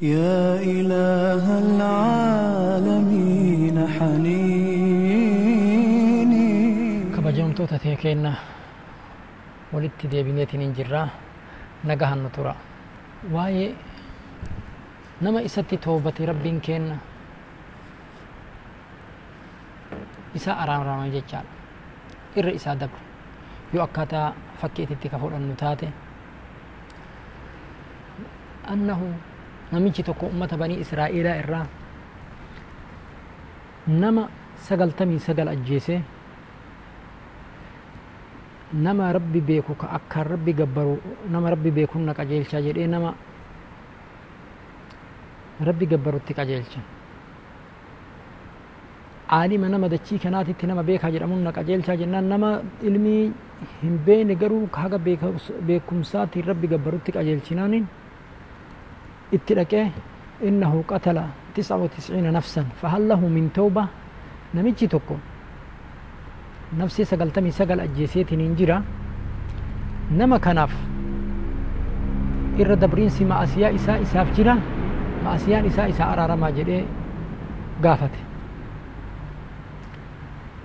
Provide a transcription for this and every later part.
يا إله العالمين حنيني kabajamtoota tee keenna walitti deebineetiin hin jirraa nagahan nu tura waa'ee nama isatti toobate rabbiin keenna isaa araarama jechaadha irra isaa dabru yoo akkaataa fakkeetitti ka fudhannu taate annahu namichi tokko ummata banii israa'iilaa irraa nama sagaltamii sagal ajjeesee nama rabbi beeku ka akkaan rabbi gabbaru nama rabbi beekun na qajeelchaa jedhee nama rabbi gabbarutti qajeelcha aalima nama dachii kanaatitti nama beekaa jedhamuun na qajeelchaa jennaan nama ilmii hin beekne garuu haga beekumsaatiin rabbi gabbarutti qajeelchinaaniin tisca wa tisciina nafsan fahal lahu min tawba namichi tokko nafsee sagaltamii sagal ajjeeseetiin hin jira nama kanaaf irra dabriinsi ma'asiyaa isaa isaaf jira ma'asiyaan isaa isaa araaramaa jedhee gaafate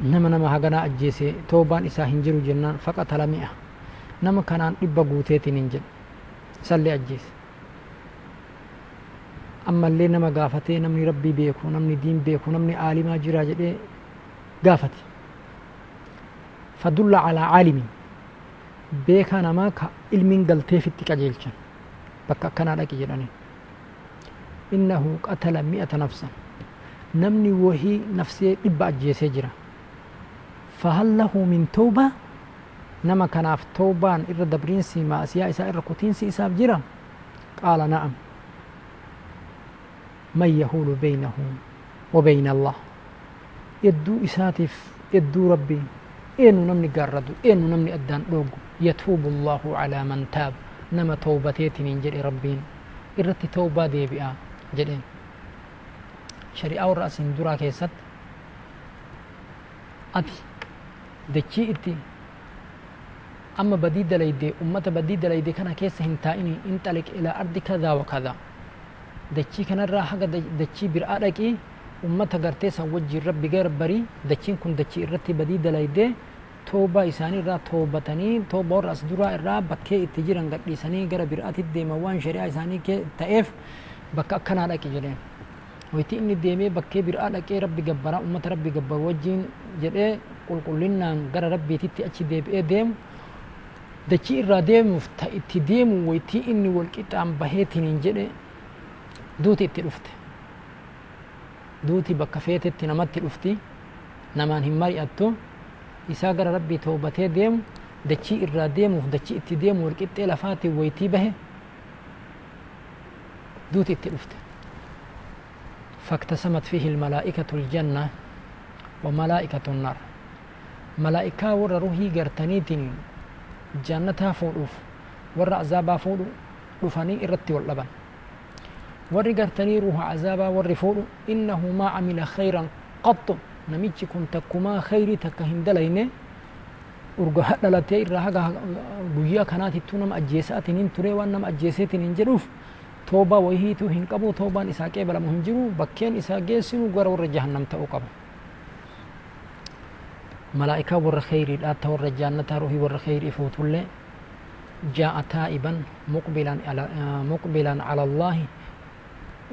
nama nama haganaa ajjeese toobaan isaa hin jiru jennaan faqatala mi'a nama kanaan dhibba guuteetiin hin jedhe sallee ajjeese ammallee nama gaafatee namni rabbii beeku namni diin beeku namni aalimaa jira jedhee gaafate فدل على عالم. بيكا نما كإلمين قلتي في التكاجيلشن بكا كان لك جراني إنه قتل مئة نفسا. نمني وهي نفسي إبا أجيسي جرا. فهل له من توبة؟ نما كان في توبان إر دبرين سي ما أسيا إسا إر قتين سي من يهول بينه وبين الله يدو إساتف يدو ربي eenu namni addaan dhoogu yatuubu allahu calaa man taab nama towbateetiniin jedhe rabbiin irratti towbaa deebi'a jedheen shari'aa warra asin duraa keessatti ati dachii itti amma badii dalayde ummata badii dalayde kana keessa hin taa'ini in xaliq ilaa ardi kadaa wa kadaa dachii kanarraa haga dachii bir'aa dhaqii ummata gartee san wajjiin rabbi garbarii dachiin kun dachii irratti badii dalaydee toobaa isaanii irraa toobatanii toobaa warra as duraa irraa bakkee itti jiran gadhiisanii gara biraatti deeman waan shari'aa isaanii ta'eef bakka akkanaa dhaqi jedheen wayti inni deemee bakkee biraa dhaqee rabbi gabbaraa ummata rabbi gabbaru wajjiin jedhee qulqullinnaan gara rabbiititti achi deebi'ee deemu dachii irraa deemuuf itti deemu waytii inni wal qixaan baheetiniin jedhe duuti itti dhufte duuti bakka feetetti namatti dhufti namaan hin mari'attu isaa gara rabbii toobatee deemu dachii irraa deemuuf dachii itti deemu walqixxee lafaatiin waytii bahe duuti itti dhufte فاقتسمت فيه الملائكة الجنة وملائكة النار ملائكة ور روحي قرتنيتين جنتها فوضوف ور عذابها فوضو رفاني إرتي واللبن warri gartanii ruuha azaabaa warri fuudhu innahu maa camila khayran qattu namichi kun takkumaa khayrii takka hin dalayne urga dhalatee irraa haga guyyaa kanaatittuu nama ajjeesaatiin hin ture waan nama ajjeeseetiin hin jedhuuf toobaa wayihiitu hin qabu toobaan isaa qeebalamu hin jiru bakkeen isaa geessinu gara warra jahannam ta'uu qaba malaa'ikaa warra khayriidhaa ta warra jaannataa ruhii warra khayrii fuutullee jaa'a taa'iban muqbilan cala allaahi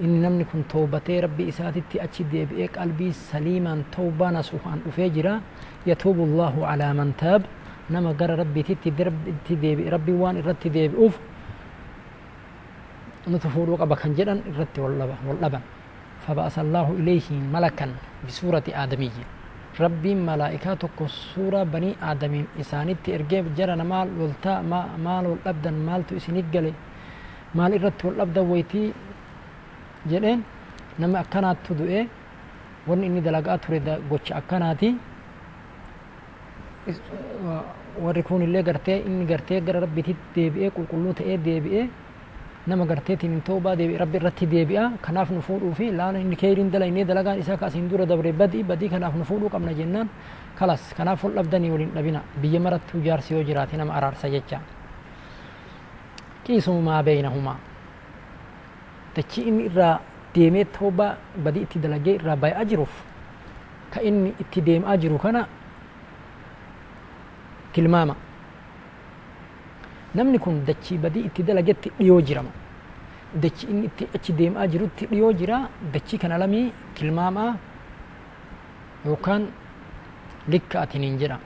inni namni kun toobatee rabbi isaatitti achi deebi'ee qalbii saliimaan tawbaa nasuhaan dhufee jira yatuubu allahu calaa man taab nama gara rabbiititti itti deebi'e rabbi waan irratti deebi'uuf nutu fuudhuu qaba kan jedhan irratti wal dhaban فبعث الله إليه ملكا بسورة آدمي ربي ملائكة تكو سورة بني آدمين إسانيت إرجيب جرى مال ولتا مال والأبدا مال تو إسنيك مال إرت والأبدا ويتي jedheen nama akkanaattu du'e wanni inni dalagaa ture gocha akkanaati warri kun illee gartee inni gartee gara rabbiititti deebi'ee qulqulluu ta'ee deebi'ee nama garteetiin hin toobaa deebi'e rabbi irratti deebi'a kanaaf nu fuudhuu fi laala inni keeriin dalaynee dalagaan isaa kaasiin dura dabre badii badii kanaaf nu fuudhuu qabna jennaan kalas kanaaf ol dhabdanii waliin dhabina biyya marattuu jaarsi yoo jiraate nama araarsa jecha qiisumu maa beeynahumaa dachii inni irraa deemee tooba badii itti dalagee irraa baay'aa jiruuf ka inni itti deemaa jiru kana tilmaama namni kun dachii badii itti dalagetti dhiyoo jirama dachii inni itti achi deemaa jirutti dhiyoo jira dachii kana lamii tilmaamaa yookaan likka atiniin jedha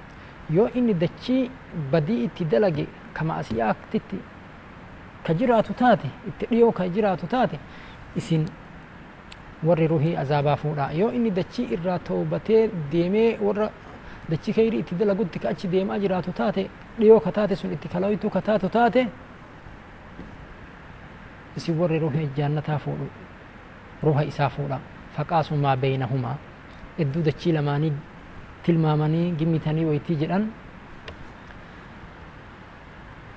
yoo inni dachii badii itti dalage ka maasiyaatitti ka jiraatu taate itti dhiyoo ka jiraatu taate isin warri ruhii azaabaa fuudha yoo inni dachii irraa toobatee deemee warra dachii kayrii itti dalagutti ka achi deemaa jiraatu taate dhiyoo ka taate sun itti kalawitu ka taatu taate isin warri ruhii jaannataa fuudhu ruha isaa fuudha faqaasu maa beynahumaa idduu dachii lamaanii tilmaamanii gimmitanii waytii jedhan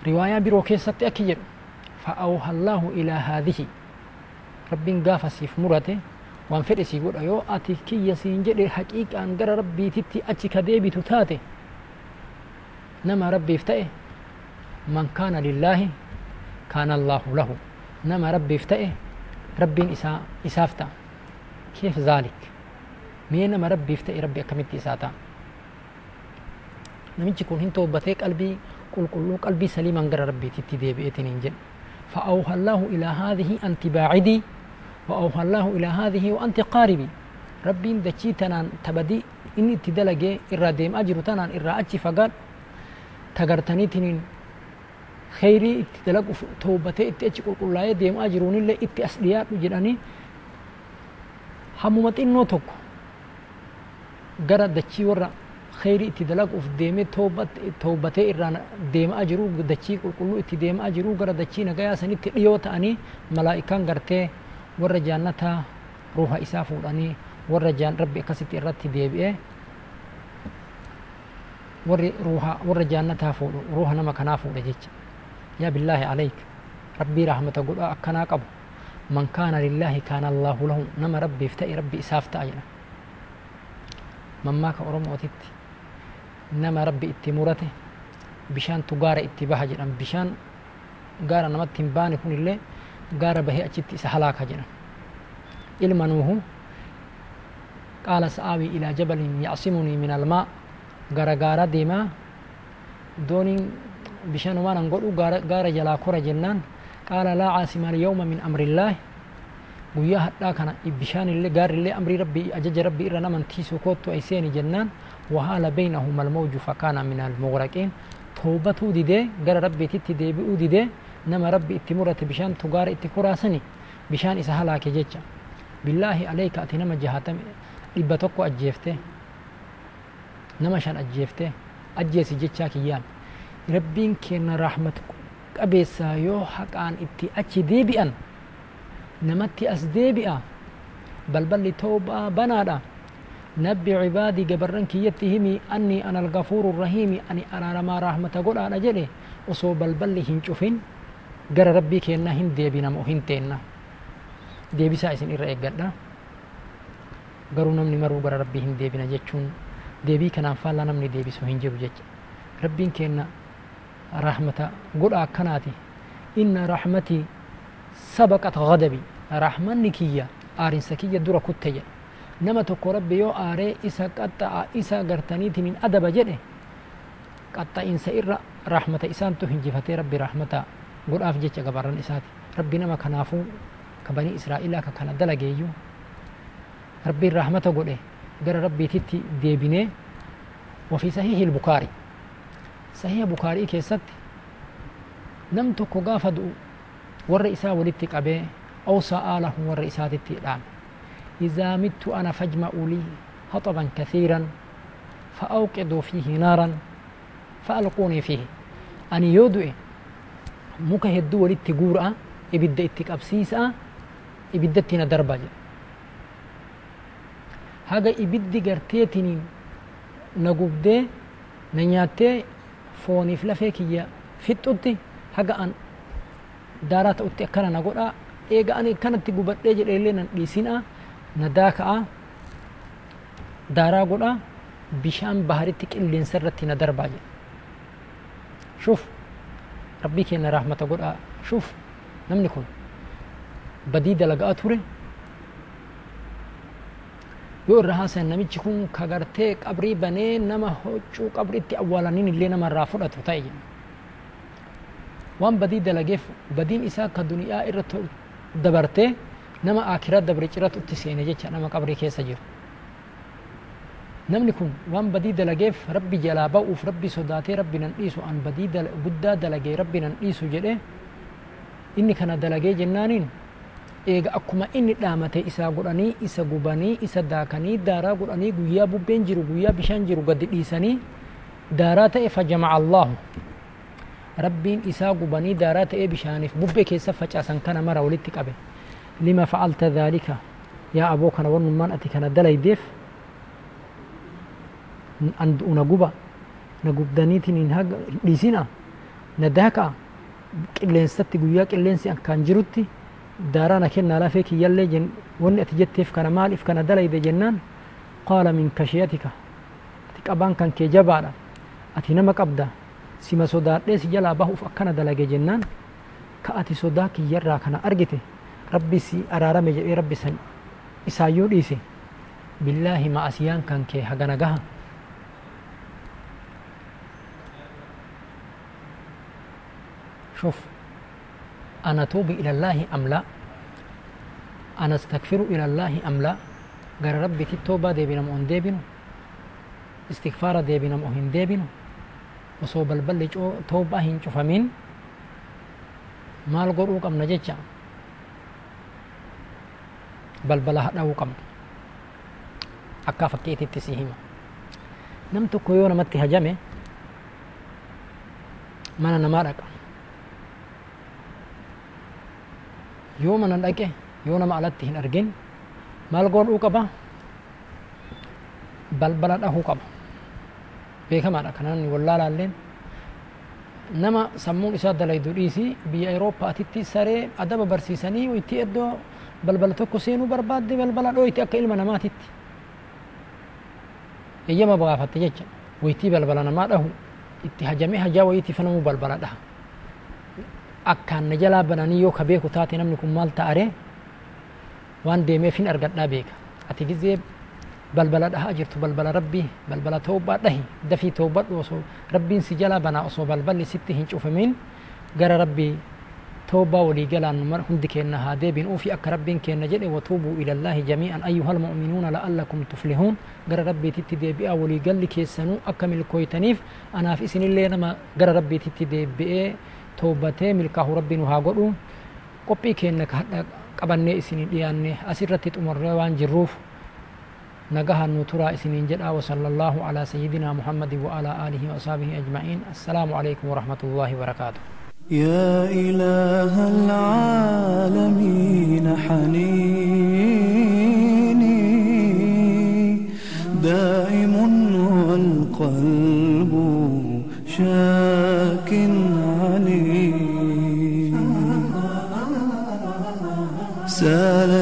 riwaayaa biroo keessatti akki jedhu فأوحى الله إلى هذه. رب قاف سيف مرته وان فدي سي غدا يو أتي كي يسين جدي حقيقة أن غر ربي تتي أتي كديبي تتاتي. نما ربي افتئه من كان لله كان الله له. نما ربي افتئه ربي إسا إسافتا. كيف ذلك؟ مين نما ربي افتئه؟ ربي أكملت إساتا. نمجي كون هنتو بتيك قلبي قل قلو قلبي سليما غر ربي تتي ديبئتين انجل فأوحى الله إلى هذه أنت باعدي وأوحى الله إلى هذه وأنت قاربي. ربي دچي تنان تبدي إني تدلقي إرى ديم أجر تنان إرى أجي فقال تغرتني تنين خيري تدلق توبتي إتي أجي قل قل ديم أجرون اللي إتي أسليات جراني همومت إنو توكو. gara dachii خيري تدلق وف ديمة توبة توبة إيران ديمة أجرو دتشي كل إت ديمة أجرو غر دتشي نجاي سني تليو تاني ملاك كان غرته ورجانة تا روح إسحاق وراني ورجان ربي كسيت إيران تديب إيه ور روح ورجانة تا فور روح نما كنا فور يا بالله عليك. ربي رحمة قل آه أكنا قبل من كان لله كان الله له. نما ربي افتئ ربي إسحاق تاجنا مما كأرم وتتي nama rabbi itti murate bishaantu gaara itti baha jedhan. Bishaan gaara namatti hin baane kun illee gaara bahee achitti isa halaaka jedhan. Ilma nuuhu qaala sa'aawii ilaa jabalin yacsimunii min almaa gara gaara deemaa dooniin bishaan waan an godhu gaara jalaa kora jennaan. Qaala laa caasima alyawma min amrillaahi guyyaa hadhaa kana bishaan illee gaarri illee amrii rabbii ajaja rabbii irra naman tiisuu koottu ay seeni jennaan wahaala baynahuma almawju fakaana min almughraqiin toobatuu didee gara rabbiititti deebi'uu didee nama rabbi itti murate bishaan tugaara itti kuraasani bishaan isa halaake jecha billaahi aleyka ati nama jahatame dhibba tokko ajjeefte nama shan ajjeefte ajjeesi jechaa kiyyaan rabbiin kenna rahmat qabeessaa yoo haqaan itti achi deebi'an namatti as deebi'a. Balballi toobaa banaadha. Nabbi cibaadii gabarran kiyyatti himi anni ana algafuuru rahiimi ani araaramaa rahmata godhaadha jedhe. Osoo balballi hin cufin gara rabbii keenna hin deebinamo hin teenna. Deebisaa isin irra eeggadha. Garuu namni maruu gara rabbii hin deebina jechuun deebii kanaan faallaa namni deebisu hin jiru jecha. Rabbiin keenna rahmata godha akkanaati. Inna rahmatii سبقت غضبي. رحمن نكية آرين سكية دورة كتية. نما تقو بيو آري إسا قطع إسا قرتانيتي من أدب جنة قطع إنسا إر رحمة إسان تهن جفتي ربي رحمة. قل أفجيك قبران إساتي. ربي نما كنافو كبني إسرائيل كان دلقي ربي الرحمة قل إيه. قرى ربي تتي ديبيني. وفي صحيح البخاري. صحيح البخاري كيسات نم تقو warra isaa walitti qabee lahu warra isaatitti dhaame إذا مت أنا فاجمعوا لي حطبا كثيرا فأوقدوا فيه نارا فألقوني فيه أني يودئ muka hedduu walitti guuraa ibidda itti qabsiisaa ibiddatti na darba jedhe haga ibiddi garteetiniin na gubdee na nyaattee fooniif lafee kiyya fixxutti haga an daaraa ta'utti akkana na godhaa eega ani akkanatti gubadhee jedhe illee nan dhiisinaa na daaka'a daaraa godhaa bishaan baharitti qilleensa irratti na darbaa jedhe shuf rabbii keenya rahmata godhaa shuf namni kun badii dalagaa ture yoo irra haasayan namichi kun kagartee qabrii banee nama huccuu qabriitti awwaalaniin illee nama irraa fudhatu ta'e jedha waan badii dalageef badiin isaa ka duniyaa irra dabartee nama akiraa dabre ciratu itti seene jecha nama qabrii keessa jiru. Namni kun waan badii dalageef rabbi jalaa ba'uuf rabbi sodaatee rabbi nan dhiisu an badii guddaa dalagee rabbi nan dhiisu jedhe inni kana dalagee jennaaniin? Eega akkuma inni dhaamate isaa godhanii isa gubanii isa daakanii daaraa godhanii guyyaa bubbeen jiru guyyaa bishaan jiru gadi dhiisanii daaraa ta'e fajamaca allaahu rabbiin isaa gubanii daaraa ta'ee bishaaniif bubbee keessa facaasan kana mara walitti qabe lima fa'alta dhaalika yaa aboo kana wannummaan ati kana dalaydeef na guba na gubdaniitiin hin dhiisina na daaka'a qilleensatti guyyaa qilleensi akkaan jirutti daaraa na kennaa lafee kiyyallee jen wanni ati jetteef kana maaliif kana dalayde jennaan qaala min kashiyatika ati qabaan kan kee jabaadha ati nama qabda sima sodaadhee si jalaa bahuuf akkana dalage jennaan ka ati sodaa kiyyarraa kana argite rabbi si araarame jedhee rabbi san isaayyuu dhiise billaahi ma'asiyaan kan kee hagana gaha شوف أنا توب إلى الله أم لا أنا استغفر إلى الله أم لا قال ربي التوبة دي بنا مؤن دي بنو استغفار دي بنا مؤهن دي وصوب البلج توبة هن شفمين maal godhuu qabna jecha balbala hadha'uu qabna akka fakkeetitti si hima nam tokko yoo namatti hajame mana namaa dhaqa yoo mana dhaqe yoo nama alatti hin argin maal godhuu qaba balbala dhahuu qaba beekamaadha kanaan wallaalaalleen nama sammuun isaa dalaydu dhiisi biyya Awurooppaatitti saree adaba barsiisanii itti iddoo balbala tokko seenuu barbaadde balbala dhooyti akka ilma namaatitti eeyyama gaafatte jecha waytii balbala namaa dhahu itti hajamee hajaa wayitii fanamuu balbala dhaha akkaan na jalaa bananii yoo ka beeku taate namni kun maal ta'aree waan deemeef hin argadhaa beeka ati gizee balbala dhahaa jirtu balbala rabbii balbala toobbaa dhahi dafii toobbadhu osoo rabbiin si jalaa banaa osoo balballi sitti hin cufamin gara rabbii toobbaa walii galaan hundi keenna haa deebiin ufi akka rabbiin keenna jedhe watuubuu ilallaahi jamii'an ayyuhal mu'minuuna la'allakum tuflihuun gara rabbiititti deebi'aa walii galli keessanuu akka milkooytaniif anaaf isinillee nama gara rabbiititti deebi'ee toobbatee milkaahu rabbiin haa godhu qophii keenna ka hadha qabannee isinii dhiyaanne asirratti xumurree waan jirruuf نجاها النوترا إسنين جدا وصلى الله على سيدنا محمد وعلى آله وأصحابه أجمعين. السلام عليكم ورحمة الله وبركاته. يا إله العالمين حنيني. دائم والقلب شاك عليم سال